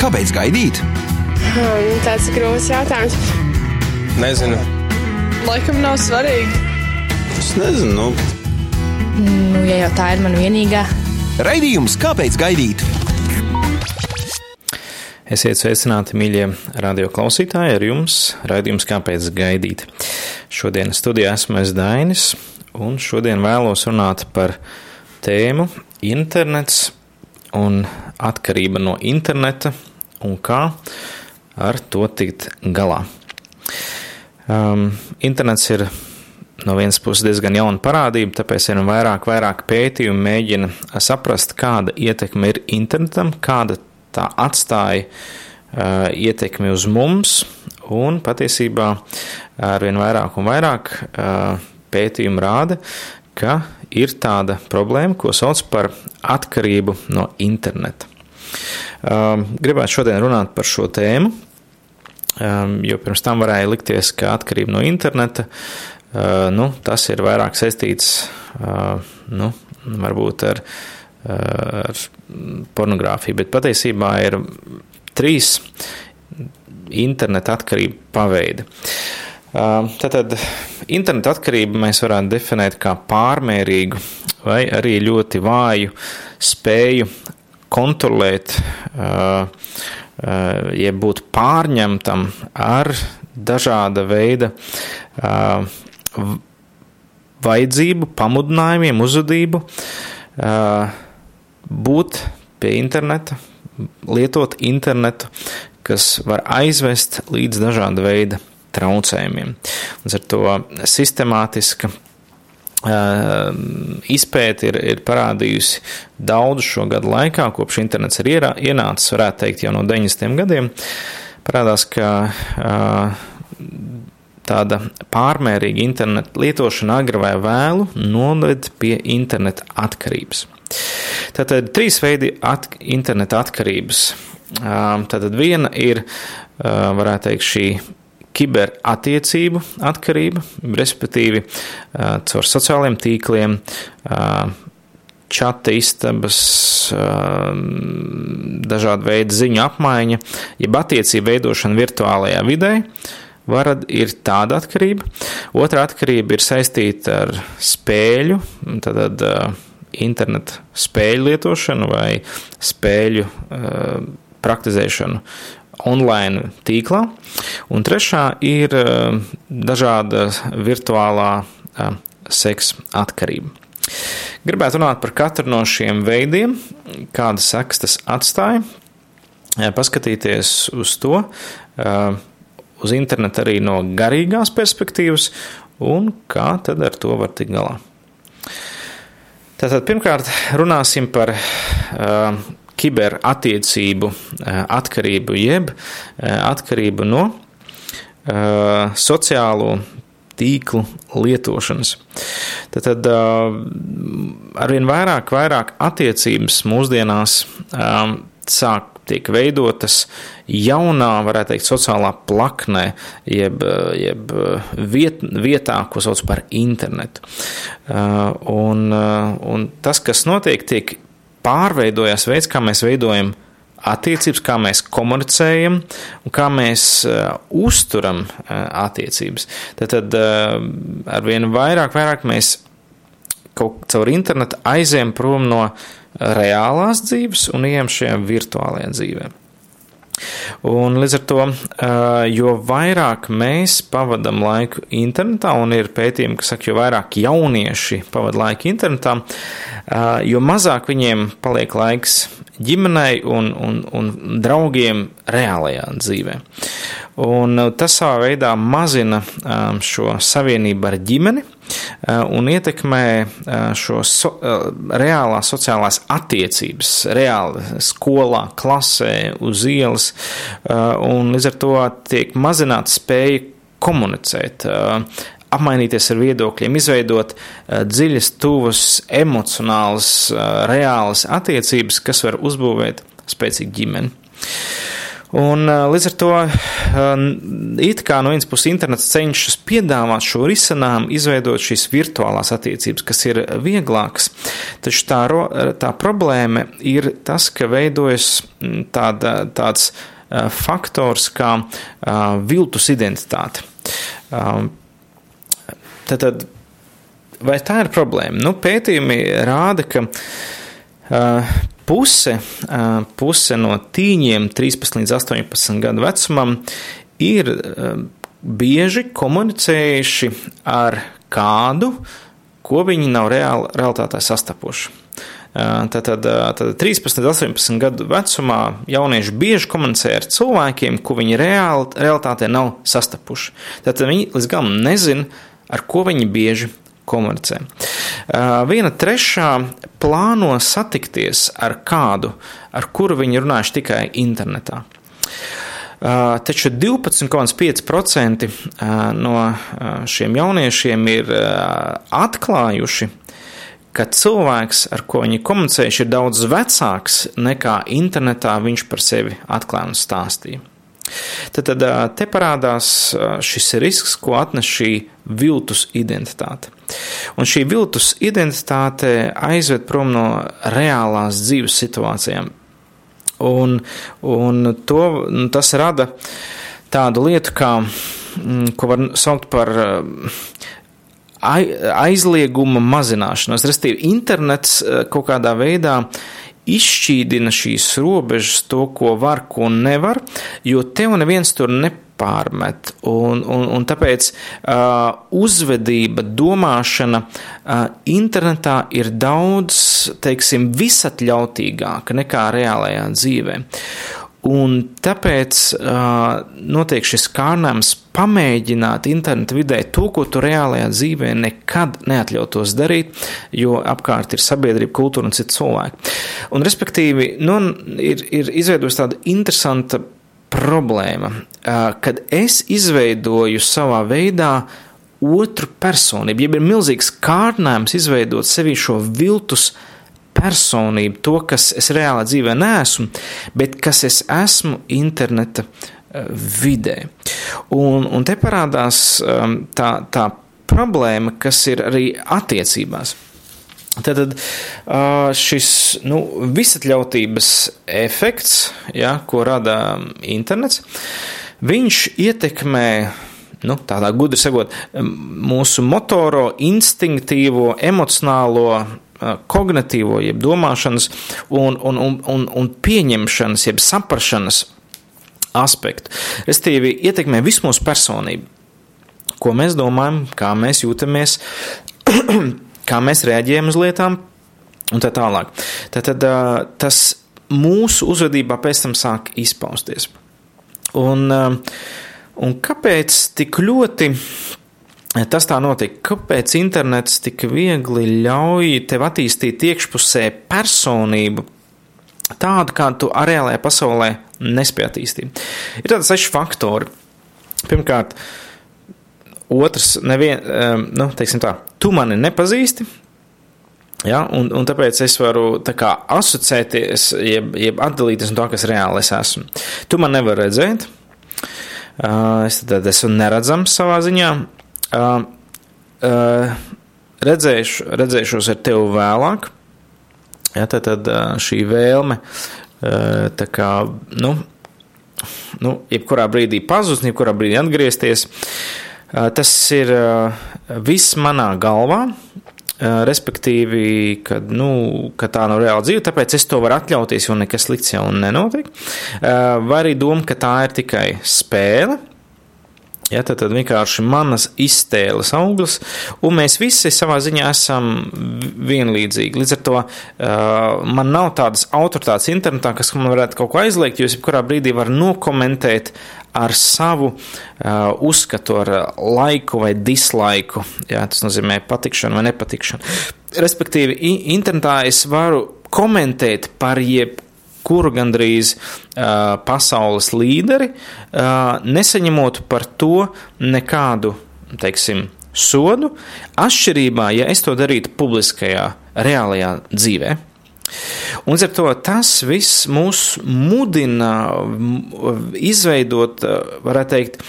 Kāpēc gaidīt? Hmm, tāds ir grūts jautājums. Nezinu. Laikam nav svarīgi. Es nezinu. Nu. Nu, ja jau tā ir mana vienīgā. Raidījums Kāpēc gaidīt? Esiet sveicināti, mīļie radioklausītāji, ar jums raidījums Kāpēc gaidīt. Šodien studijā esmu es Dainis, un šodien vēlos runāt par tēmu internets un atkarība no interneta un kā ar to tikt galā. Um, internets ir no vienas puses diezgan jauna parādība, tāpēc ir vairāk, vairāk pētījumu mēģina saprast, kāda ietekme ir internetam, kāda tā atstāja uh, ietekmi uz mums, un patiesībā arvien vairāk un vairāk uh, pētījumu rāda, ka ir tāda problēma, ko sauc par atkarību no interneta. Um, gribētu šodien runāt par šo tēmu, um, jo pirms tam varēja likties, ka atkarība no interneta, uh, nu, tas ir vairāk saistīts, uh, nu, varbūt ar, uh, ar pornogrāfiju, bet patiesībā ir trīs interneta atkarība paveidi. Tātad interneta atkarību mēs varētu definēt kā pārmērīgu vai arī ļoti vāju spēju kontrolēt, jeb būt pārņemtam ar dažāda veida vajadzību, pamudinājumiem, uzvedību, būt pie interneta, lietot internetu, kas var aizvest līdz dažāda veida traucējumiem. Līdz ar to sistemātiska uh, izpēta ir, ir parādījusi daudzu šo gadu laikā, kopš internets ir ierā, ienācis, varētu teikt, jau no 90. gadiem. Parādās, ka uh, tāda pārmērīga interneta lietošana agri vai vēlu noved pie interneta atkarības. Tātad trīs veidi at interneta atkarības. Tātad viena ir, varētu teikt, šī kiberattiecību atkarība, respektīvi caur sociālajiem tīkliem, čata istabas, dažādu veidu ziņu apmaiņa, jeb attiecību veidošana virtuālajā vidē. Varad ir tāda atkarība. Otra atkarība ir saistīta ar spēļu, tad internetu spēļu lietošanu vai spēļu praktizēšanu online tīklā, un trešā ir eh, dažāda virtuālā eh, seksa atkarība. Gribētu runāt par katru no šiem veidiem, kādas sekas tas atstāja, eh, paskatīties uz to, uz internetu arī no garīgās perspektīvas, un kā tad ar to var tikt galā. Tātad pirmkārt runāsim par uh, kiberattiecību eh, atkarību, jeb eh, atkarību no eh, sociālo tīklu lietošanas. Tad, tad arvien vairāk, vairāk attiecības mūsdienās sāk tiek veidotas jaunā, varētu teikt, sociālā plaknē, jeb, jeb viet, vietā, ko sauc par internetu. Un, un tas, kas notiek, tiek pārveidojās veids, kā mēs veidojam attiecības, kā mēs komunicējam un kā mēs uh, uzturam uh, attiecības. Tad, tad uh, arvien vairāk, vairāk mēs kaut caur internetu aizējam prom no reālās dzīves un ejam šajā virtuālajā dzīvē. Un līdz ar to, jo vairāk mēs pavadām laiku internetā, un ir pētījumi, kas saka, jo vairāk jaunieši pavada laiku internetā, jo mazāk viņiem paliek laiks ģimenei un, un, un draugiem reālajā dzīvē. Un tas savā veidā mazina šo savienību ar ģimeni un ietekmē šo so, reālās sociālās attiecības, reāli skolā, klasē, uz ielas, un līdz ar to tiek mazināta spēja komunicēt, apmainīties ar viedokļiem, izveidot dziļas, tuvas, emocionālas, reālas attiecības, kas var uzbūvēt spēcīgu ģimeni. Un, līdz ar to it kā no vienas puses internets cenšas piedāvāt šo risinājumu, izveidot šīs virtuālās attiecības, kas ir vieglākas, taču tā, tā problēma ir tas, ka veidojas tāda, tāds faktors kā viltus identitāte. Tad, vai tā ir problēma? Nu, pētījumi rāda, ka puse, puse no tīņiem 13 līdz 18 gadu vecumam ir bieži komunicējuši ar kādu, ko viņi nav reāli, realitātē sastapuši. Tātad, tātad 13, 18 gadu vecumā jaunieši bieži komunicē ar cilvēkiem, ko viņi reāli, realitātē nav sastapuši. Tātad viņi līdz galam nezina, ar ko viņi bieži komunicē. Viena trešā plāno satikties ar kādu, ar kuru viņi runājuši tikai internetā. Taču 12,5% no šiem jauniešiem ir atklājuši, ka cilvēks, ar ko viņi komunicējuši, ir daudz vecāks nekā internetā viņš par sevi atklāja un stāstīja. Tad, tad te parādās šis risks, ko atnes šī viltus identitāte. Un šī viltus identitāte aizved prom no reālās dzīves situācijām. Un, un to, tas rada tādu lietu, kā, mm, ko var saukt par aizlieguma mazināšanos. Respektīvi, internets kaut kādā veidā izšķīdina šīs robežas, to, ko var, ko nevar, jo tev neviens tur nepārmet. Un, un, un tāpēc uh, uzvedība, domāšana uh, internetā ir daudz, teiksim, visatļautīgāka nekā reālajā dzīvē. Un tāpēc uh, notiek šis kārdinājums pamēģināt internetu vidē to, ko tu reālajā dzīvē nekad neatļautos darīt, jo apkārt ir sabiedrība, kultūra un citi cilvēki. Un, respektīvi, nu, ir, ir izveidojusi tāda interesanta problēma, uh, kad es izveidoju savā veidā otru personību, jeb ir milzīgs kārdinājums izveidot sevī šo viltus personību, to, kas es reālā dzīvē neesmu, bet kas es esmu interneta eh, vidē. Un, un te parādās um, tā, tā problēma, kas ir arī attiecībās. Tad uh, šis nu, visatļautības efekts, ja, ko rada internets, viņš ietekmē nu, tādā gudri sakot, mūsu motoro, instinktīvo, emocionālo kognitīvo, jeb domāšanas un, un, un, un, un pieņemšanas, jeb saprašanas aspektu. Restīvi, ietekmē visu mūsu personību. Ko mēs domājam, kā mēs jūtamies, kā mēs reaģējam uz lietām un tā tālāk. Tad, tad tas mūsu uzvedībā pēc tam sāk izpausties. Un, un kāpēc tik ļoti Tas tā notika. Kāpēc internets tik viegli ļauj tev attīstīt iekšpusē personību, tādu, kādu tu reālajā pasaulē nespēj attīstīt? Ir tādi seši faktori. Pirmkārt, otrs, nevien, nu, teiksim tā, tu mani nepazīsti. Ja, un, un tāpēc es varu tā kā asociēties, jeb, jeb atdalīties no tā, kas reāli es esmu. Tu man nevari redzēt, es tad esmu neredzams savā ziņā, Uh, uh, redzēšu, redzēšos ar tevi vēlāk. Ja, tad, tad šī vēlme, tā kā, nu, nu, jebkurā brīdī pazust, jebkurā brīdī atgriezties, tas ir viss manā galvā. Respektīvi, ka, nu, ka tā nav reāla dzīve, tāpēc es to varu atļauties, jo nekas slikts jau nenotiek. Vai arī doma, ka tā ir tikai spēle, Ja, tad, tad vienkārši manas iztēles auglis, un mēs visi savā ziņā esam vienlīdzīgi. Līdz ar to uh, man nav tādas autoritātes internetā, kas man varētu kaut ko aizliegt, jo es jebkurā brīdī varu nokomentēt ar savu uh, uzskatu, ar laiku vai dislaiku. Jā, tas nozīmē patikšanu vai nepatikšanu. Respektīvi, internetā es varu komentēt par jebkuru kuru gandrīz uh, pasaules līderi, uh, nesaņemot par to nekādu, teiksim, sodu, atšķirībā, ja es to darītu publiskajā, reālajā dzīvē. Un ar to tas viss mūs mudina izveidot, varētu teikt,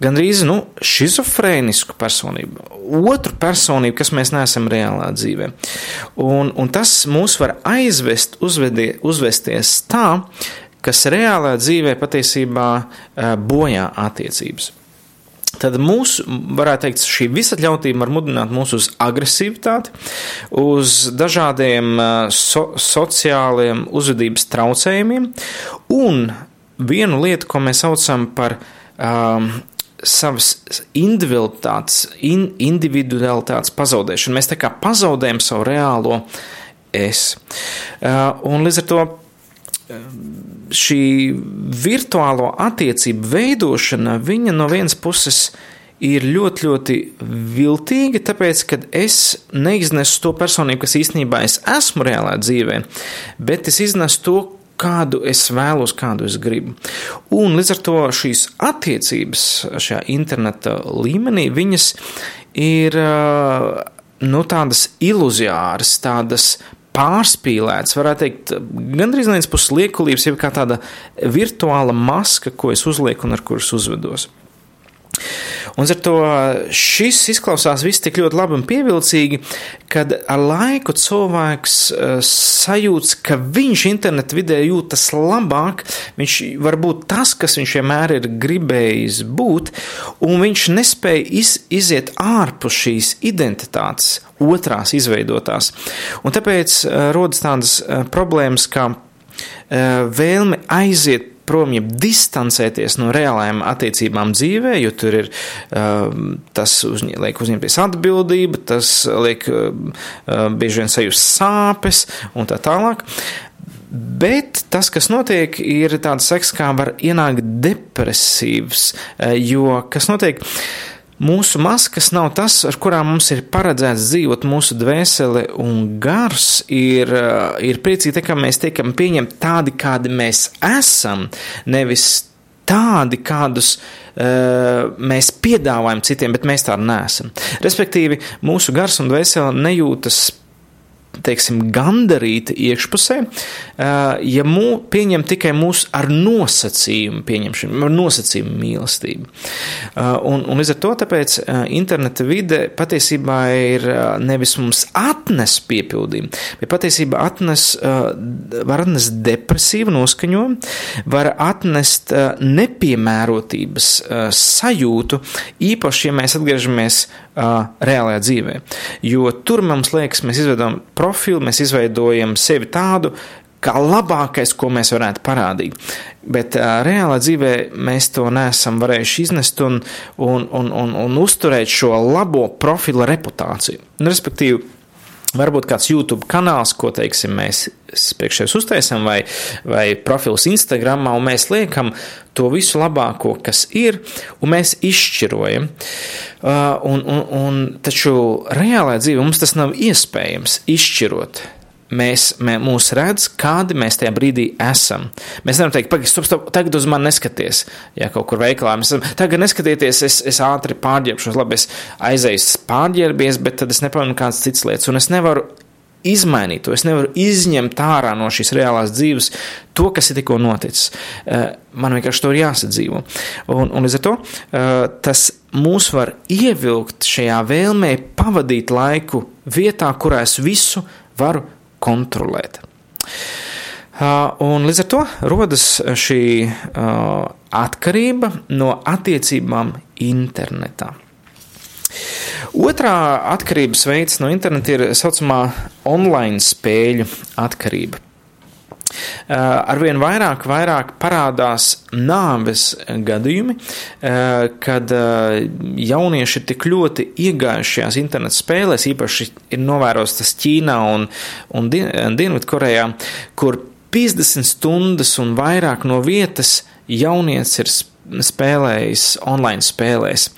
gandrīz nu, schizofrēnisku personību, otru personību, kas mēs neesam reālā dzīvē. Un, un tas mūs var aizvest, uzvedie, uzvesties tā, kas reālā dzīvē patiesībā bojā attiecības. Tad mūsu, varētu teikt, šī visatļautība var mudināt mūs uz agresivitāti, uz dažādiem so, sociāliem uzvedības traucējumiem, un vienu lietu, ko mēs saucam par um, savas individualitātes, in, individualitātes pazaudēšanu. Mēs tā kā pazaudējam savu reālo es. Uh, un līdz ar to šī virtuālo attiecību veidošana, viņa no vienas puses ir ļoti, ļoti viltīga, tāpēc, ka es neiznesu to personību, kas īstenībā es esmu reālā dzīvē, bet es iznesu to, kādu es vēlos, kādu es gribu. Un līdz ar to šīs attiecības šajā interneta līmenī, viņas ir nu, tādas iluzijāras, tādas pārspīlēts, varētu teikt, gandrīz viens puses liekulības, jau kā tāda virtuāla maska, ko es uzlieku un ar kuras uzvedos. Un ar to šis izklausās viss tik ļoti labi un pievilcīgi, kad ar laiku cilvēks sajūta, ka viņš interneta vidē jūtas labāk, viņš var būt tas, kas viņš vienmēr ir gribējis būt, un viņš nespēja iz, iziet ārpus šīs identitātes, otrās izveidotās. Un tāpēc rodas tādas problēmas, kā vēlme aiziet prom, ja distancēties no reālajām attiecībām dzīvē, jo tur ir uh, tas uzņi, liek uzņemties atbildība, tas liek uh, bieži vien sajust sāpes un tā tālāk. Bet tas, kas notiek, ir tāds seks, kā var ienākt depresīvs, uh, jo kas notiek? Mūsu maskas nav tas, ar kurām mums ir paredzēts dzīvot. Mūsu dvēsele un gars ir, eh, ir priecīgi, ka mēs tiekam pieņemti tādi, kādi mēs esam, nevis tādi, kādus uh, mēs piedāvājam citiem, bet mēs tādi neesam. Respektīvi, mūsu gars un dvēsele nejūtas teiksim, gandarīti iekšpusē, ja mū, pieņem tikai mūsu ar nosacījumu pieņemšanu, ar nosacījumu mīlestību. Un, un līdz ar to tāpēc interneta vide patiesībā ir nevis mums atnes piepildījumu, bet patiesībā atnes, var atnest depresīvu noskaņojumu, var atnest nepiemērotības sajūtu, īpaši, ja mēs atgriežamies reālajā dzīvē. Jo tur mums liekas, mēs izveidojam profilu, mēs izveidojam sevi tādu, kā labākais, ko mēs varētu parādīt. Bet uh, reālā dzīvē mēs to neesam varējuši iznest un, un, un, un, un uzturēt šo labo profila reputāciju. Un, respektīvi, Varbūt kāds YouTube kanāls, ko teiksim, mēs priekšējos uztaisām, vai, vai profils Instagram, un mēs liekam to visu labāko, kas ir, un mēs izšķirojam. Uh, un, un, un, taču reālajā dzīvē mums tas nav iespējams izšķirot mēs, mē, mūs redz, kādi mēs tajā brīdī esam. Mēs nevaram teikt, pagaidi, stop, stop, tagad uz mani neskaties. Ja kaut kur veikalā mēs esam, tagad neskatieties, es, es ātri pārģērbšos, labi, es aizēju pārģērbies, bet tad es nepamanu kādas citas lietas, un es nevaru izmainīt to, es nevaru izņemt ārā no šīs reālās dzīves to, kas ir tikko noticis. Eh, man vienkārši to ir jāsadzīvo. Un, un līdz ar to eh, tas mūs var ievilkt šajā vēlmē pavadīt laiku vietā, kurā es visu varu kontrolēt. Un līdz ar to rodas šī atkarība no attiecībām internetā. Otrā atkarības veids no interneta ir tā saucamā online spēļu atkarība. Eh, arvien vairāk, vairāk parādās nāves gadījumi, eh, kad eh, jaunieši tik ļoti iegājuši šajās internetu spēlēs, īpaši ir novērots tas Ķīnā un, un Dienvidkorejā, kur 50 stundas un vairāk no vietas jaunietis ir spēlējis online spēlēs,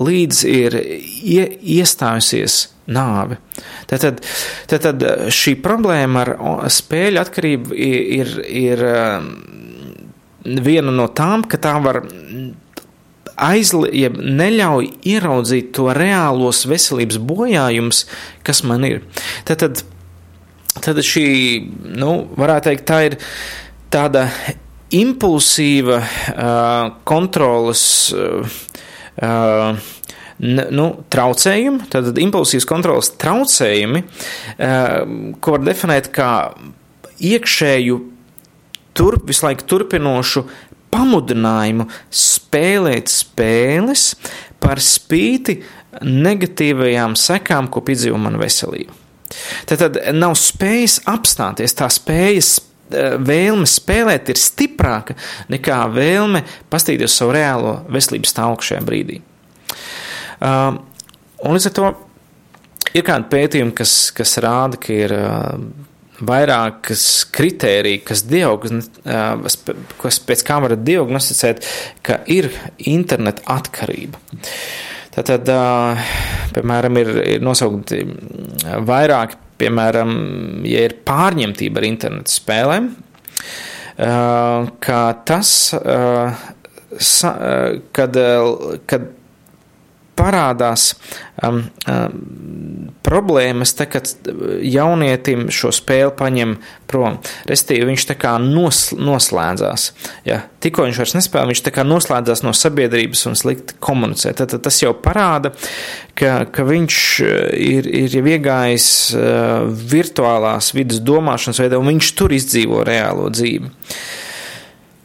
līdz ir ie, iestājusies nāve. Tātad, tātad šī problēma ar spēļu atkarību ir, ir um, viena no tām, ka tā var aizli, ja neļauj ieraudzīt to reālos veselības bojājumus, kas man ir. Tātad tad šī, nu, varētu teikt, tā ir tāda impulsīva uh, kontrolas. Uh, uh, nu, traucējumi, tātad impulsīvas kontrolas traucējumi, ko var definēt kā iekšēju, turp, visu laiku turpinošu pamudinājumu spēlēt spēles par spīti negatīvajām sekām, ko piedzīvo mana veselība. Tad, nav spējas apstāties, tā spējas vēlme spēlēt ir stiprāka nekā vēlme pastīties savu reālo veselības stāvokli šajā brīdī. Un līdz ar to ir kādi pētījumi, kas, kas rāda, ka ir vairākas kritērija, kas, diagn, uh, kas pēc kā var diagnosticēt, ka ir interneta atkarība. Tātad, piemēram, ir, ir nosaukti vairāki piemēram, ja ir pārņemtība ar internetu spēlēm, ka tas, kad, kad parādās um, um, problēmas, te, kad jaunietim šo spēli paņem prom. Restīvi, viņš tā kā nos, noslēdzās. Ja, tikko viņš vairs nespēlē, viņš tā kā noslēdzās no sabiedrības un slikti komunicē. Tad, tad tas jau parāda, ka, ka viņš uh, ir, ir jau iegājis uh, virtuālās vidas domāšanas veidā, un viņš tur izdzīvo reālo dzīvi.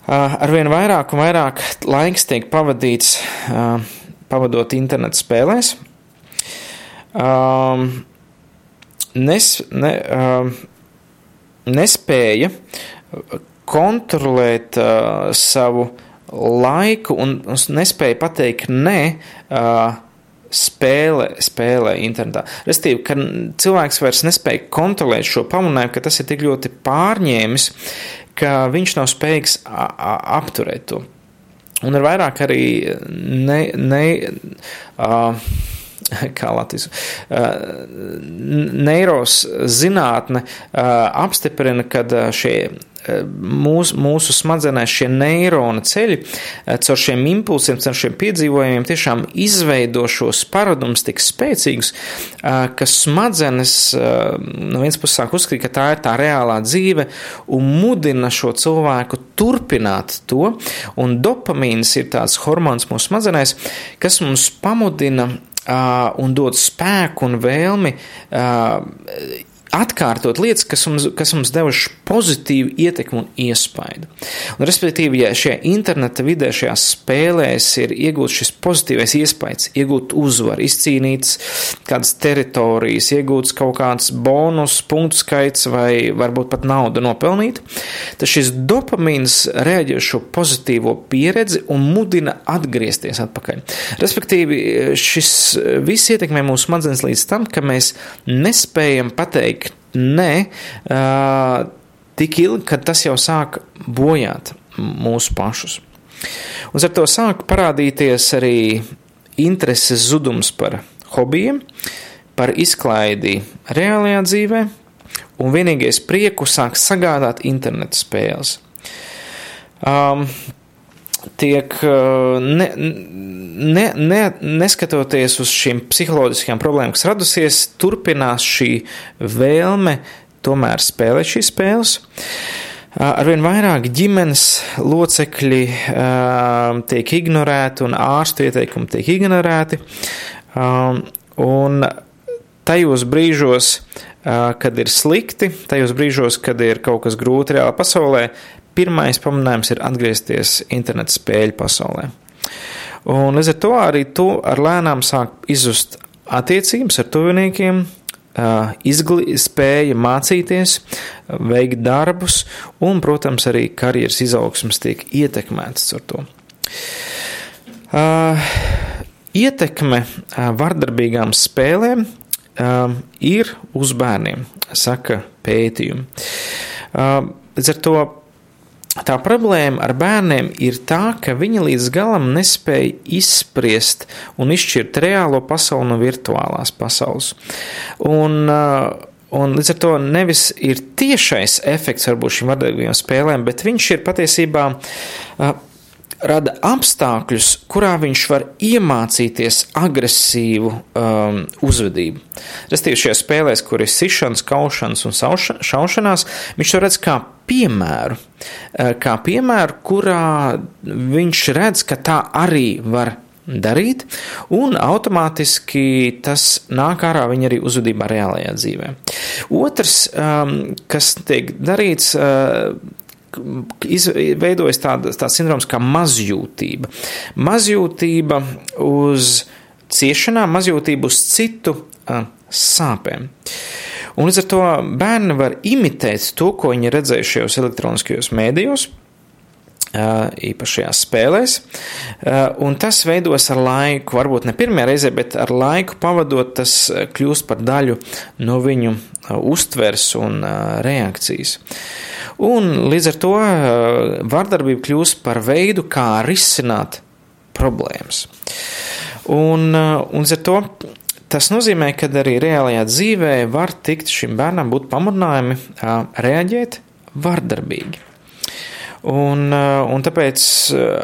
Uh, arvien vairāk un vairāk laiks tiek pavadīts uh, pavadot internetu spēlēs. Um, nes, ne, um, nespēja kontrolēt uh, savu laiku un, un nespēja pateikt nē. Uh, spēlē, spēlē internetā. Restīvi, ka cilvēks vairs nespēja kontrolēt šo pamudinājumu, ka tas ir tik ļoti pārņēmis, ka viņš nav spējīgs apturēt to. Un ir vairāk arī ne, ne, uh, kā Latvijas neiros zinātne uh, apstiprina, ka šie mūsu, mūsu smadzenēs šie neirona ceļi eh, caur šiem impulsiem, caur šiem piedzīvojumiem tiešām izveido šos paradumus tik spēcīgus, eh, ka smadzenes eh, no vienas puses sāk uzskatīt, ka tā ir tā reālā dzīve un mudina šo cilvēku turpināt to, un dopamīns ir tāds hormons mūsu smadzenēs, kas mums pamudina un dod spēku un vēlmi atkārtot lietas, kas mums, kas mums devuši pozitīvu ietekmi un iespaidu. Un, respektīvi, ja šajā interneta vidē, šajās spēlēs ir iegūts šis pozitīvais iespējas, iegūt uzvaru, izcīnīts kādas teritorijas, iegūts kaut kāds bonus, punktu skaits vai varbūt pat nauda nopelnīt, tad šis dopamīns reaģē uz šo pozitīvo pieredzi un mudina atgriezties atpakaļ. Respektīvi, šis viss ietekmē mūsu smadzenes līdz tam, ka mēs nespējam pateikt, Nē, uh, tik ilgi, kad tas jau sāk bojāt mūsu pašus. Un ar to sāk parādīties arī intereses zudums par hobijiem, par izklaidi reālajā dzīvē, un vienīgais prieku sāk sagādāt internetu spēles. Um, tiek ne, ne, ne, neskatoties uz šīm psiholoģiskajām problēmām, kas radusies, turpinās šī vēlme tomēr spēlēt šīs spēles. Arvien vairāk ģimenes locekļi uh, tiek ignorēti un ārstu ieteikumi tiek ignorēti. Um, un tajos brīžos, kad ir slikti, tajos brīžos, kad ir kaut kas grūti reālā pasaulē, pirmais pamudinājums ir atgriezties interneta spēļu pasaulē. Un līdz ar to arī tu ar lēnām sāk izzust attiecības ar tuviniekiem, izglī, spēja mācīties, veikt darbus, un, protams, arī karjeras izaugsmas tiek ietekmētas ar to. Ietekme vardarbīgām spēlēm ir uz bērniem, saka pētījumi. Līdz ar to Tā problēma ar bērniem ir tā, ka viņi līdz galam nespēja izspriest un izšķirt reālo pasauli no virtuālās pasaules. Un, uh, Un līdz ar to nevis ir tiešais efekts varbūt šīm vardarbīgām spēlēm, bet viņš ir patiesībā uh, rada apstākļus, kurā viņš var iemācīties agresīvu um, uzvedību. Restīvi šajā spēlēs, kur ir sišanas, kaušanas un šaušanās, viņš to redz kā piemēru, uh, kā piemēru, kurā viņš redz, ka tā arī var darīt, un automātiski tas nāk ārā viņa arī uzvedībā reālajā dzīvē. Otrs, um, kas tiek darīts, uh, izveidojas tāda, tāds sindroms kā mazjūtība. Mazjūtība uz ciešanām, mazjūtība uz citu uh, sāpēm. Un līdz ar to bērni var imitēt to, ko viņi redzējuši šajos elektroniskajos mēdījos, īpašajās spēlēs, un tas veidos ar laiku, varbūt ne pirmajā reizē, bet ar laiku pavadot, tas kļūst par daļu no viņu uztvers un reakcijas. Un līdz ar to vardarbība kļūst par veidu, kā risināt problēmas. Un, un līdz ar to tas nozīmē, ka arī reālajā dzīvē var tikt šim bērnam būt pamudinājumi reaģēt vardarbīgi. Un, un tāpēc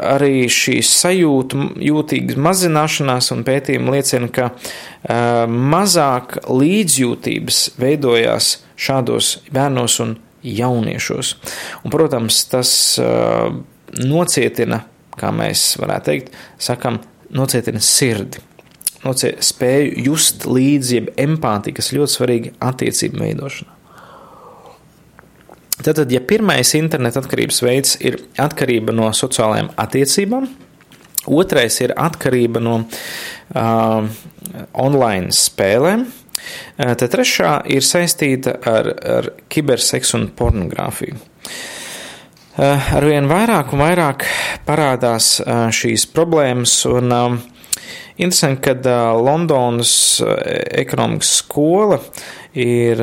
arī šī sajūta, jūtīgas mazināšanās un pētījumi liecina, ka uh, mazāk līdzjūtības veidojās šādos bērnos un jauniešos. Un, protams, tas uh, nocietina, kā mēs varētu teikt, sakam, nocietina sirdi. Nocie, spēju just līdzi, jeb empātiju, kas ļoti svarīga attiecību veidošanā. Tātad, ja pirmais interneta atkarības veids ir atkarība no sociālajām attiecībām, otrais ir atkarība no uh, online spēlēm, tad trešā ir saistīta ar, ar kiberseksu un pornogrāfiju. Uh, arvien vairāk un vairāk parādās uh, šīs problēmas, un uh, interesanti, ka Londonas ekonomikas skola ir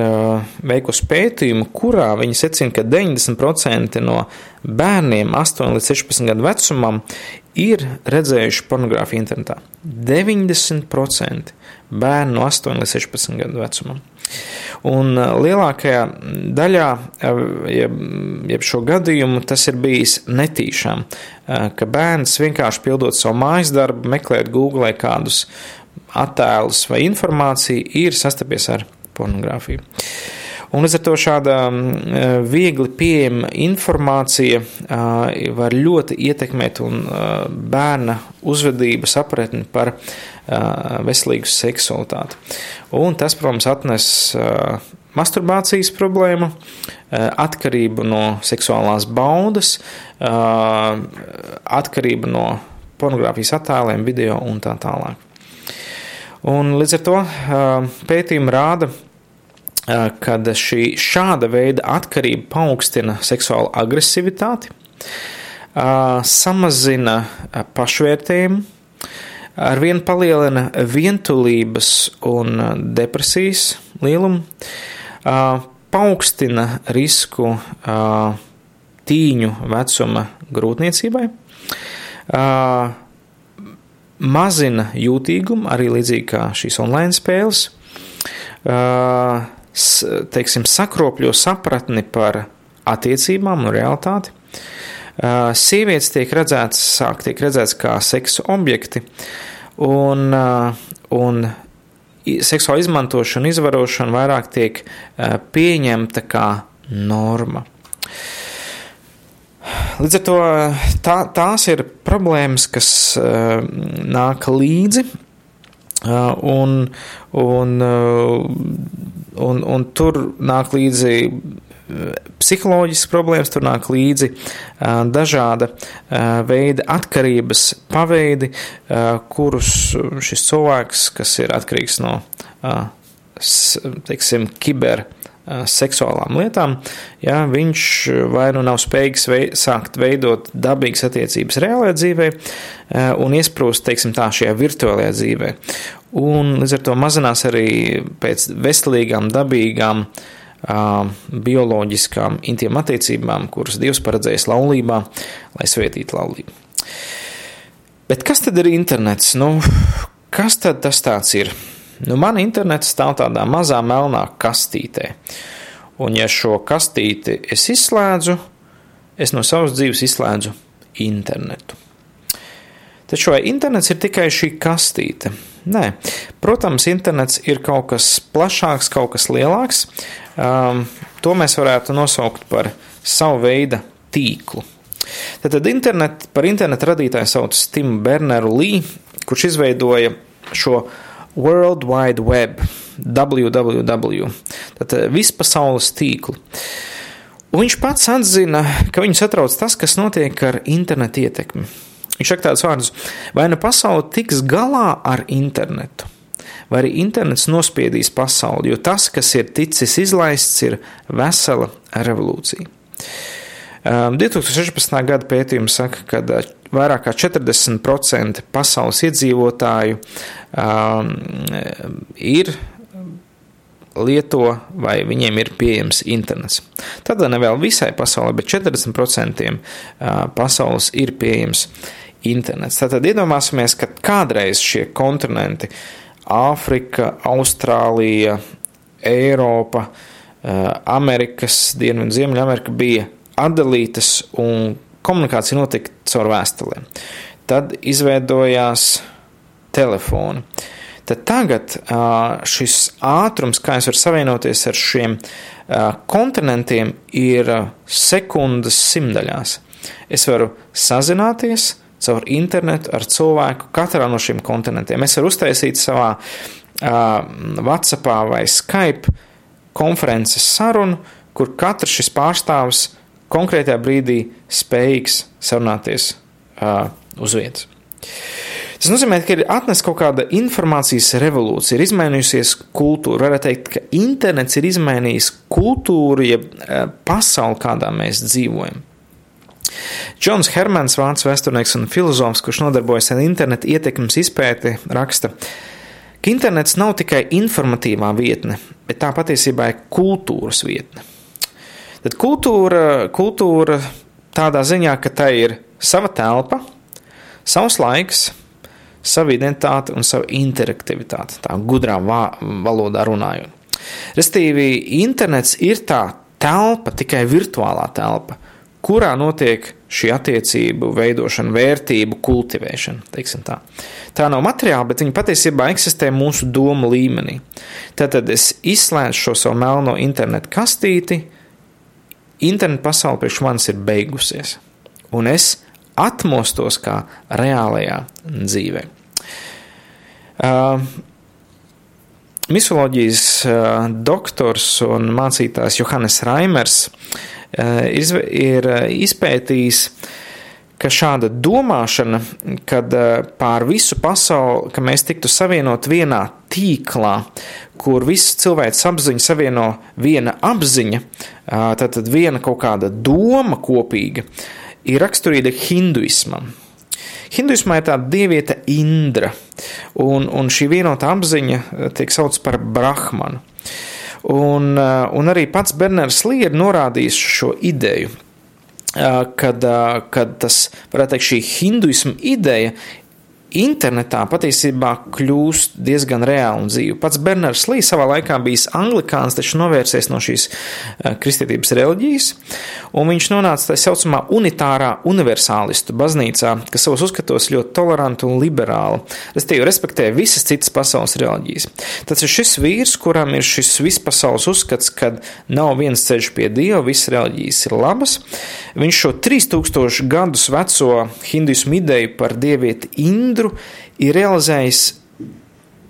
veikusi pētījumu, kurā viņi secina, ka 90% no bērniem 8 līdz 16 gadu vecumam ir redzējuši pornogrāfiju internetā. 90% bērnu no 8 līdz 16 gadu vecumam. Un lielākajā daļā, jeb, jeb šo gadījumu, tas ir bijis netīšām, ka bērns vienkārši pildot savu mājas darbu, meklēt Google kādus attēlus vai informāciju, ir sastapies ar pornogrāfiju. Un līdz ar to šāda viegli pieejama informācija var ļoti ietekmēt un bērna uzvedību sapratni par veselīgu seksualitāti. Un tas, protams, atnes masturbācijas problēmu, atkarību no seksuālās baudas, atkarību no pornogrāfijas attēliem, video un tā tālāk. Un līdz ar to pētījumi rāda, ka šī šāda veida atkarība paaugstina seksuālu agresivitāti, samazina pašvērtējumu, arvien palielina vientulības un depresijas lielumu, paaugstina risku tīņu vecuma grūtniecībai, mazina jūtīgumu, arī līdzīgi kā šīs online spēles, teiksim, sakropļo sapratni par attiecībām un realitāti. Sievietes tiek redzētas, sāk tiek redzētas kā seksu objekti, un, un seksuāla izmantošana, izvarošana vairāk tiek pieņemta kā norma. Līdz ar to tā, tās ir problēmas, kas nāk līdzi, un, un, un, un tur nāk līdzi psiholoģiskas problēmas, tur nāk līdzi dažāda veida atkarības paveidi, kurus šis cilvēks, kas ir atkarīgs no, teiksim, kiber seksuālām lietām, ja viņš vai nu nav spējīgs vei, sākt veidot dabīgas attiecības reālajā dzīvē un iesprūst, teiksim tā, šajā virtuālajā dzīvē. Un līdz ar to mazinās arī pēc veselīgām, dabīgām, bioloģiskām intīm attiecībām, kuras Dievs paredzējis laulībā, lai svētītu laulību. Bet kas tad ir internets? Nu, kas tad tas tāds ir? Nu, man internets stāv tādā mazā melnā kastītē. Un, ja šo kastīti es izslēdzu, es no savas dzīves izslēdzu internetu. Taču vai internets ir tikai šī kastīte? Nē, protams, internets ir kaut kas plašāks, kaut kas lielāks. Um, to mēs varētu nosaukt par savu veidu tīklu. Tad internet, par internetu radītāju sauc Timu Berneru Lee, kurš izveidoja šo World Wide Web, www, tātad vispasaules tīklu. Un viņš pats atzina, ka viņu satrauc tas, kas notiek ar internetu ietekmi. Viņš saka tādus vārdus, vai nu pasaule tiks galā ar internetu, vai arī internets nospiedīs pasauli, jo tas, kas ir ticis izlaists, ir vesela revolūcija. 2016. Um, gada pētījums saka, ka vairāk kā 40% pasaules iedzīvotāju um, ir lieto vai viņiem ir pieejams internets. Tad ne vēl visai pasaulē, bet 40% uh, pasaules ir pieejams internets. Tātad iedomāsimies, ka kādreiz šie kontinenti - Āfrika, Austrālija, Eiropa, Amerikas, Dienvidu un Ziemeļamerika bija atdalītas un komunikācija notika caur vēstulēm. Tad izveidojās telefoni. Tad tagad šis ātrums, kā es varu savienoties ar šiem kontinentiem, ir sekundes simtaļās. Es varu sazināties caur internetu ar cilvēku katrā no šiem kontinentiem. Es varu uztaisīt savā WhatsApp vai Skype konferences sarunu, kur katrs šis pārstāvis konkrētajā brīdī spējīgs sarunāties uh, uz vietas. Tas nozīmē, ka ir atnesis kaut kāda informācijas revolūcija, ir izmainījusies kultūra. Varētu teikt, ka internets ir izmainījis kultūru, jeb ja pasauli, kādā mēs dzīvojam. Džons Hermans, vācu vēsturnieks un filozofs, kurš nodarbojas ar internetu ietekmes izpēti, raksta, ka internets nav tikai informatīvā vietne, bet tā patiesībā ir kultūras vietne. Tad kultūra, kultūra tādā ziņā, ka tai ir sava telpa, savs laiks, sava identitāte un sava interaktivitāte, tā gudrā valodā runājot. Restīvi, internets ir tā telpa, tikai virtuālā telpa, kurā notiek šī attiecību veidošana, vērtību kultivēšana. Tā. tā nav materiāla, bet viņa patiesībā eksistē mūsu domu līmenī. Tad es izslēdzu šo savu melno internetu kastīti, internetu pasaule priekš manis ir beigusies, un es atmostos kā reālajā dzīvē. Uh, Misoloģijas uh, doktors un mācītājs Johannes Raimers uh, ir uh, izpētījis uh, ka šāda domāšana, kad eh, pār visu pasauli, ka mēs tiktu savienot vienā tīklā, kur viss cilvēks apziņa savieno viena apziņa, tad viena kaut kāda doma kopīga, ir raksturīga hinduismam. Hinduismā ir tāda dieviete Indra, un, un šī vienota apziņa tiek saukta par Brahmanu. Un, un arī pats Berners Lī ir norādījis šo ideju, kad, kad tas, varētu teikt, šī hinduisma ideja internetā patiesībā kļūst diezgan reāli un dzīvi. Pats Bernards Lī savā laikā bijis anglikāns, taču novērsies no šīs eh, kristietības reliģijas, un viņš nonāca tā saucamā unitārā universālistu baznīcā, kas savos uzskatos ļoti toleranta un liberāla, respektīvi respektē visas citas pasaules reliģijas. Tas ir šis vīrs, kuram ir šis vispasaules uzskats, ka nav viens ceļš pie Dieva, visas reliģijas ir labas. Viņš šo 3000 gadus veco hinduismu ideju par dievieti Indru katru ir realizējis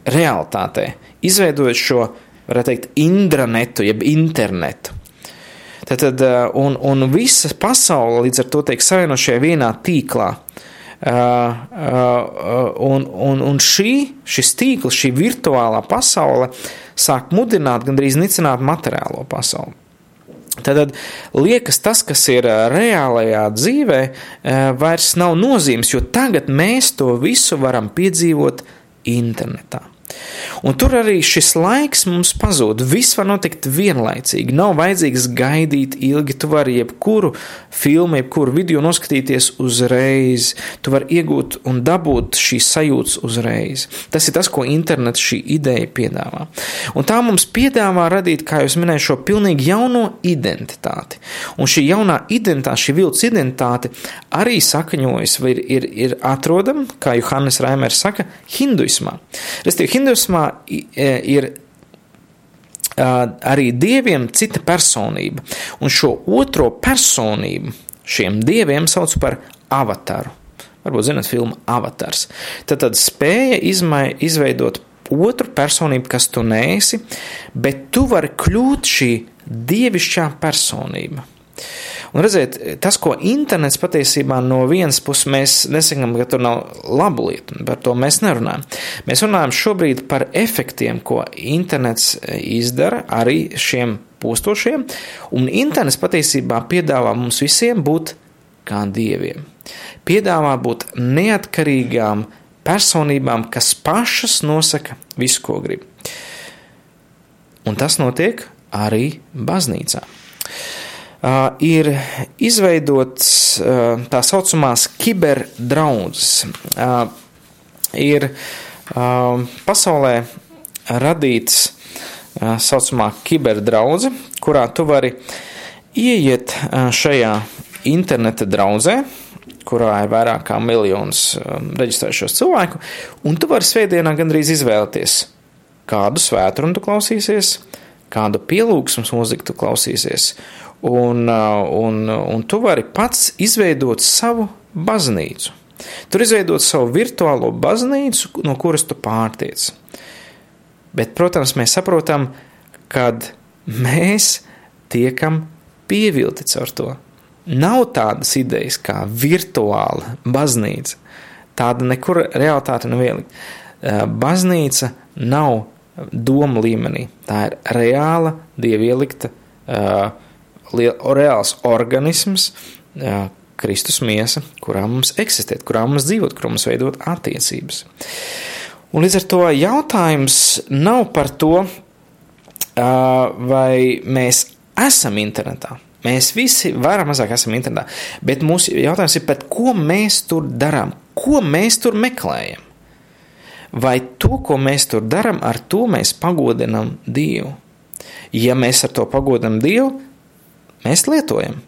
realitātē, izveidojot šo, varētu teikt, intranetu, jeb internetu. Tad, uh, un, un visa pasaule līdz ar to tiek savienota šajā vienā tīklā. Uh, uh, un, un, un šī, šis tīkls, šī virtuālā pasaule sāk mudināt, gandrīz nicināt materiālo pasauli. Tad liekas, tas, kas ir reālajā dzīvē, vairs nav nozīmes, jo tagad mēs to visu varam piedzīvot internetā. Un tur arī šis laiks mums pazūd. Viss var notikt vienlaicīgi. Nav vajadzīgs gaidīt ilgi. Tu vari jebkuru filmu, jebkuru video noskatīties uzreiz. Tu vari iegūt un dabūt šīs sajūtas uzreiz. Tas ir tas, ko internets šī ideja piedāvā. Un tā mums piedāvā radīt, kā jau minēju, šo pilnīgi jauno identitāti. Un šī jaunā identitāte, šī viltus identitāte arī sakaņojas vai ir, ir, ir atrodama, kā Johannes Raimers saka, hinduismā. Restīvi, hinduismā ir arī dieviem cita personība, un šo otro personību šiem dieviem sauc par avataru. Varbūt zinat filmu Avatars. Tad, tad spēja izmai, izveidot otru personību, kas tu nēsi, bet tu vari kļūt šī dievišķā personība. Un redziet, tas, ko internets patiesībā no vienas puses mēs nesakām, ka tur nav labu lietu, par to mēs nerunājam. Mēs runājam šobrīd par efektiem, ko internets izdara arī šiem postošiem, un internets patiesībā piedāvā mums visiem būt kā dieviem. Piedāvā būt neatkarīgām personībām, kas pašas nosaka visu, ko grib. Un tas notiek arī baznīcā. Uh, ir izveidots uh, tā saucamās kiberdraudzes. Uh, ir pasaulē radīts tā saucamā kiberdraudze, kurā tu vari ieiet šajā interneta draudzē, kurā ir vairāk kā miljons reģistrējušos cilvēku, un tu vari svētdienā gandrīz izvēlēties, kādu svētru tu klausīsies, kādu pielūgsmes mūziku tu klausīsies, un, uh, un, un tu vari pats izveidot savu baznīcu. Tur izveidot savu virtuālo baznīcu, no kuras tu pārtiec. Bet, protams, mēs saprotam, ka mēs tiekam pievilti caur to. Nav tādas idejas kā virtuāla baznīca. Tāda nekur realitāte nav ielikt. Uh, baznīca nav doma līmenī. Tā ir reāla, dievielikta uh, reāls organisms, jā, Kristus miesa, kurā mums eksistēt, kurā mums dzīvot, kurā mums veidot attiecības. Un līdz ar to jautājums nav par to, vai mēs esam internetā. Mēs visi vairāk mazāk esam internetā, bet mūsu jautājums ir ko mēs tur darām, ko mēs tur meklējam. Vai to, ko mēs tur darām, ar to mēs pagodinam Dievu? Ja mēs ar to pagodinam Dievu, Mēs lietojam,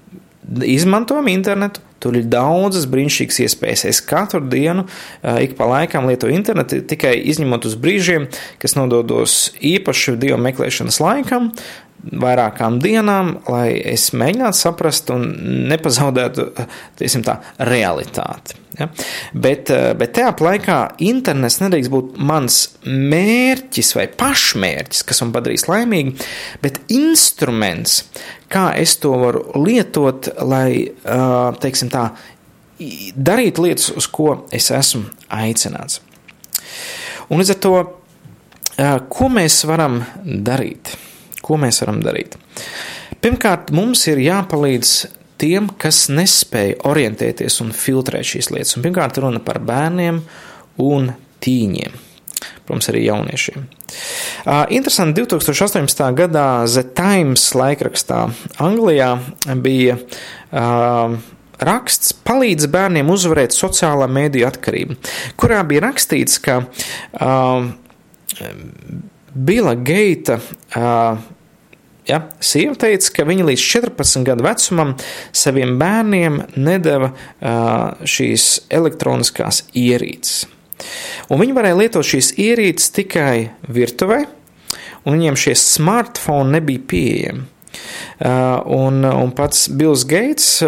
izmantojam internetu. Tur ir daudzas brīnišķīgas iespējas. Es katru dienu, ik pa laikam lietoju internetu, tikai izņemot uz brīžiem, kas nododos īpaši dievu meklēšanas laikam, vairākām dienām, lai es mēģinātu saprast un nepazaudētu tā, realitāti. Ja? Bet, bet tajā laikā internets nedrīkst būt mans mērķis vai pašmērķis, kas man padarīs laimīgu, bet instruments, kā es to varu lietot, lai teiksim, tā, darīt lietas, uz ko es esmu aicināts. Un līdz ar to, ko mēs varam darīt? Ko mēs varam darīt? Pirmkārt, mums ir jāpalīdz tiem, kas nespēja orientēties un filtrēt šīs lietas. Un pirmkārt, runa par bērniem un tīņiem. Protams, arī jauniešiem. Uh, interesanti, 2018. gadā The Times laikrakstā Anglijā bija uh, raksts palīdz bērniem uzvarēt sociālā mēdīju atkarību, kurā bija rakstīts, ka uh, Bila Geita uh, Ja? Sieva teica, ka viņa līdz 14 gadu vecumam saviem bērniem nedeva šīs elektroniskās ierīces. Un viņi varēja lietot šīs ierīces tikai virtuvē, un viņiem šie smartphone nebija pieejami. Un, un pats Bills Gates,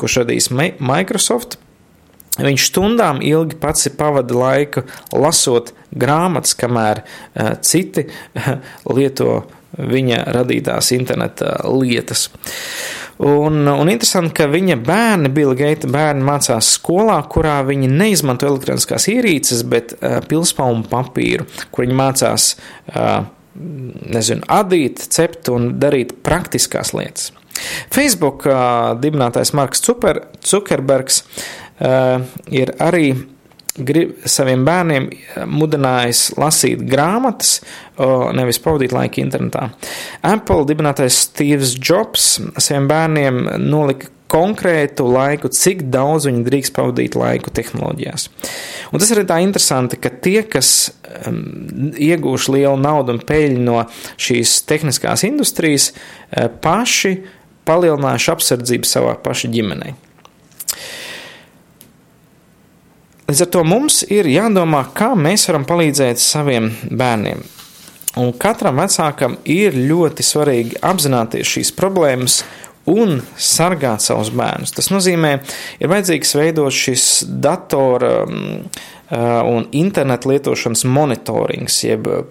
kurš radīs Microsoft, Viņš stundām ilgi pats pavadījis laiku lasot grāmatas, kamēr citi lieto viņa radītās interneta lietas. Un, un interesanti, ka viņa bērni, Bila Geita bērni, mācās skolā, kurā viņi neizmanto elektroniskās ierīces, bet uh, pilspalmu papīru, kur viņi mācās, uh, nezinu, adīt, cept un darīt praktiskās lietas. Facebook uh, dibinātājs Marks Zuckerbergs uh, ir arī grib, saviem bērniem mudinājis lasīt grāmatas, nevis pavadīt laiku internetā. Apple dibinātais Steve's Jobs saviem bērniem nolika konkrētu laiku, cik daudz viņi drīkst pavadīt laiku tehnoloģijās. Un tas arī tā interesanti, ka tie, kas um, iegūš lielu naudu un peļņu no šīs tehniskās industrijas, uh, paši palielinājuši apsardzību savā paša ģimenei. Līdz ar to mums ir jādomā, kā mēs varam palīdzēt saviem bērniem. Un katram vecākam ir ļoti svarīgi apzināties šīs problēmas un sargāt savus bērnus. Tas nozīmē, ir vajadzīgs veidot šis datora Uh, un internetu lietošanas monitorings, jeb uh,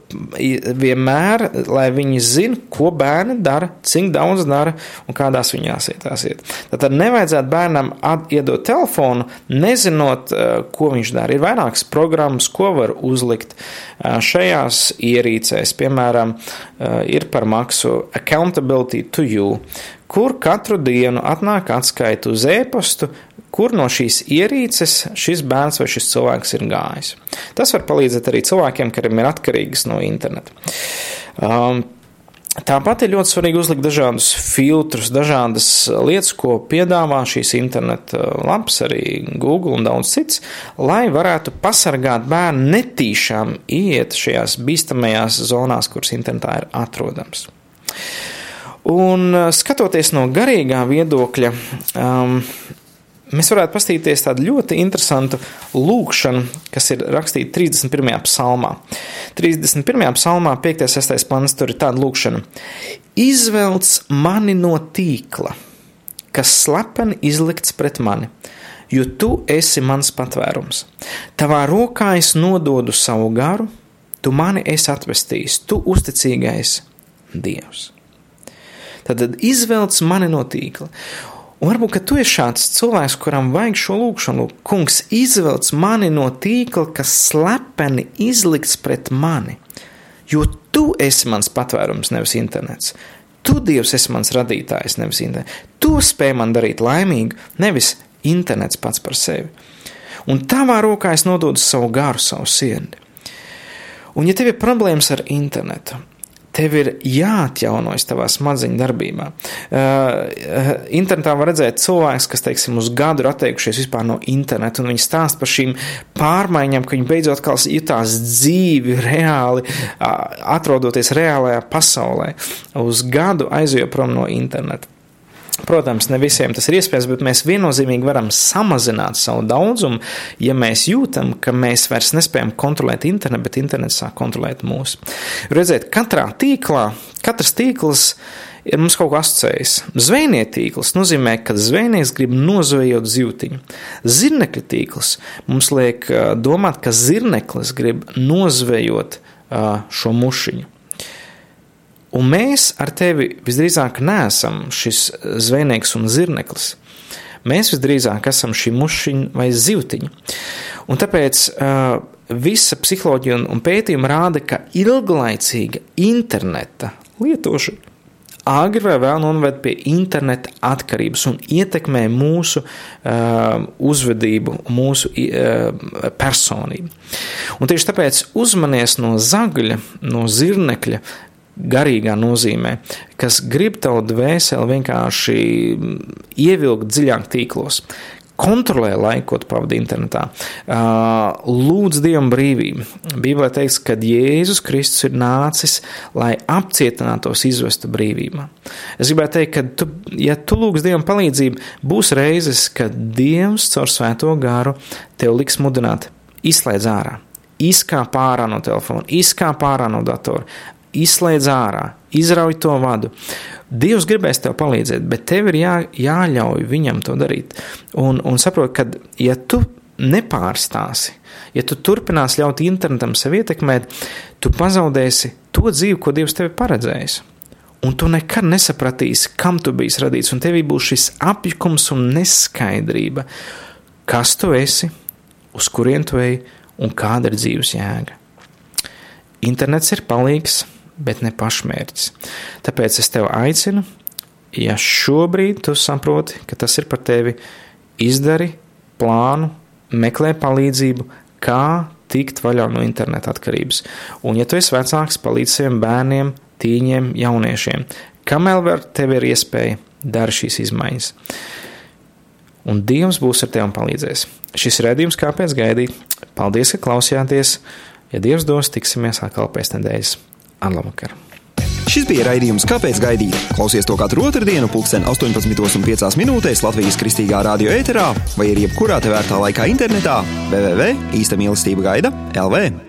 vienmēr, lai viņi zinātu, ko bērni dara, cik daudz dara un kādās viņās vietās iet. Tad nevajadzētu bērnam iedot telefonu, nezinot, uh, ko viņš dara. Ir vairākas programmas, ko var uzlikt šajās ierīcēs. Piemēram, ir par maksu Accountability to You, kur katru dienu atnāk atskaita uz e-pastu, kur no šīs ierīces šis bērns vai šis cilvēks ir gājis. Tas var palīdzēt arī cilvēkiem, kuriem ir atkarīgas no interneta. Um, Tāpat ir ļoti svarīgi uzlikt dažādus filtrus, dažādas lietas, ko piedāvā šīs interneta lapas, arī Google un daudz cits, lai varētu pasargāt bērnu netīšām iet šajās bīstamajās zonās, kuras internetā ir atrodams. Un skatoties no garīgā viedokļa, um, mēs varētu paskatīties tādu ļoti interesantu lūkšanu, kas ir rakstīta 31. psalmā. 31. psalmā, 5. 6. pants, tur ir tāda lūkšana: Izvelc mani no tīkla, kas slepeni izlikts pret mani, jo tu esi mans patvērums. Tavā rokā es nododu savu garu, tu mani esi atvestījis, tu uzticīgais Dievs. Tad izvelc mani no tīkla. Un varbūt tu esi šāds cilvēks, kuram vajag šo lūgšanu. Kungs izvelc mani no tīkla, kas slepeni izlikts pret mani. Jo tu esi mans patvērums, nevis internets. Tu, Dievs, esi mans radītājs, nevis internets. Tu spēj man darīt laimīgu, nevis internets pats par sevi. Un tavā rokā es nododu savu garu, savu sirdi. Un, ja tev ir problēmas ar internetu, tev ir jāatjaunojas tavā smadzeņu darbībā. Uh, internetā var redzēt cilvēks, kas, teiksim, uz gadu ir atteikušies vispār no interneta, un viņi stāst par šīm pārmaiņām, ka viņi beidzot kā jutās dzīvi, reāli, atrodoties reālajā pasaulē. Uz gadu aizjot prom no interneta. Protams, ne visiem tas ir iespējams, bet mēs viennozīmīgi varam samazināt savu daudzumu, ja mēs jūtam, ka mēs vairs nespējam kontrolēt internetu, bet internets sāk kontrolēt mūs. Redziet, katrā tīklā, katrs tīkls ir mums kaut ko asociējis. Zvejnieka tīkls nozīmē, ka zvejnieks grib nozvejot zivtiņu. Zirnekļa tīkls mums liek domāt, ka zirneklis grib nozvejot šo mušiņu. Un mēs ar tevi visdrīzāk neesam šis zvejnieks un zirneklis. Mēs visdrīzāk esam šī mušiņa vai zivtiņa. Un tāpēc uh, visa psiholoģija un, un pētījuma rāda, ka ilglaicīga interneta lietošana agri vai vēl noved pie interneta atkarības un ietekmē mūsu uh, uzvedību, mūsu uh, personību. Un tieši tāpēc uzmanies no zagļa, no zirnekļa, garīgā nozīmē, kas grib tavu dvēseli vienkārši ievilkt dziļāk tīklos. Kontrolē laiku, ko pavadi internetā. Lūdz Dievam brīvību. Bībelē teiks, ka Jēzus Kristus ir nācis, lai apcietinātos, izvestu brīvībā. Es gribētu teikt, ka, tu, ja tu lūgs Dievam palīdzību, būs reizes, kad Dievs caur svēto garu tev liks mudināt, izslēdz ārā, izkāp ārā no telefona, izkāp ārā no datora, izslēdz ārā, izrauj to vadu. Dievs gribēs tev palīdzēt, bet tev ir jā, jāļauj viņam to darīt. Un, un saprot, ka, ja tu nepārstāsi, ja tu turpināsi ļaut internetam sev ietekmēt, tu pazaudēsi to dzīvi, ko Dievs tev ir paredzējis. Un tu nekad nesapratīsi, kam tu biji radīts, un tevī būs šis apjukums un neskaidrība, kas tu esi, uz kurien tu ej un kāda ir dzīves jēga. Internets ir palīgs, bet ne pašmērķis. Tāpēc es tevi aicinu, ja šobrīd tu saproti, ka tas ir par tevi, izdari plānu, meklē palīdzību, kā tikt vaļā no interneta atkarības. Un, ja tu esi vecāks, palīdz saviem bērniem, tīņiem, jauniešiem. Kamēr var tev ir iespēja, dara šīs izmaiņas. Un Dievs būs ar tevi un palīdzēs. Šis redzējums, kāpēc gaidīt? Paldies, ka klausījāties! Ja Dievs dos, tiksimies atkal pēc nedēļas. Ar labvakar! Šis bija raidījums Kāpēc gaidīt? Klausies to katru otrdienu, pulksten 18,5 minūtēs Latvijas kristīgā radio ēterā vai arī jebkurā tevērtā laikā internetā www.īsta mīlestība gaida LV.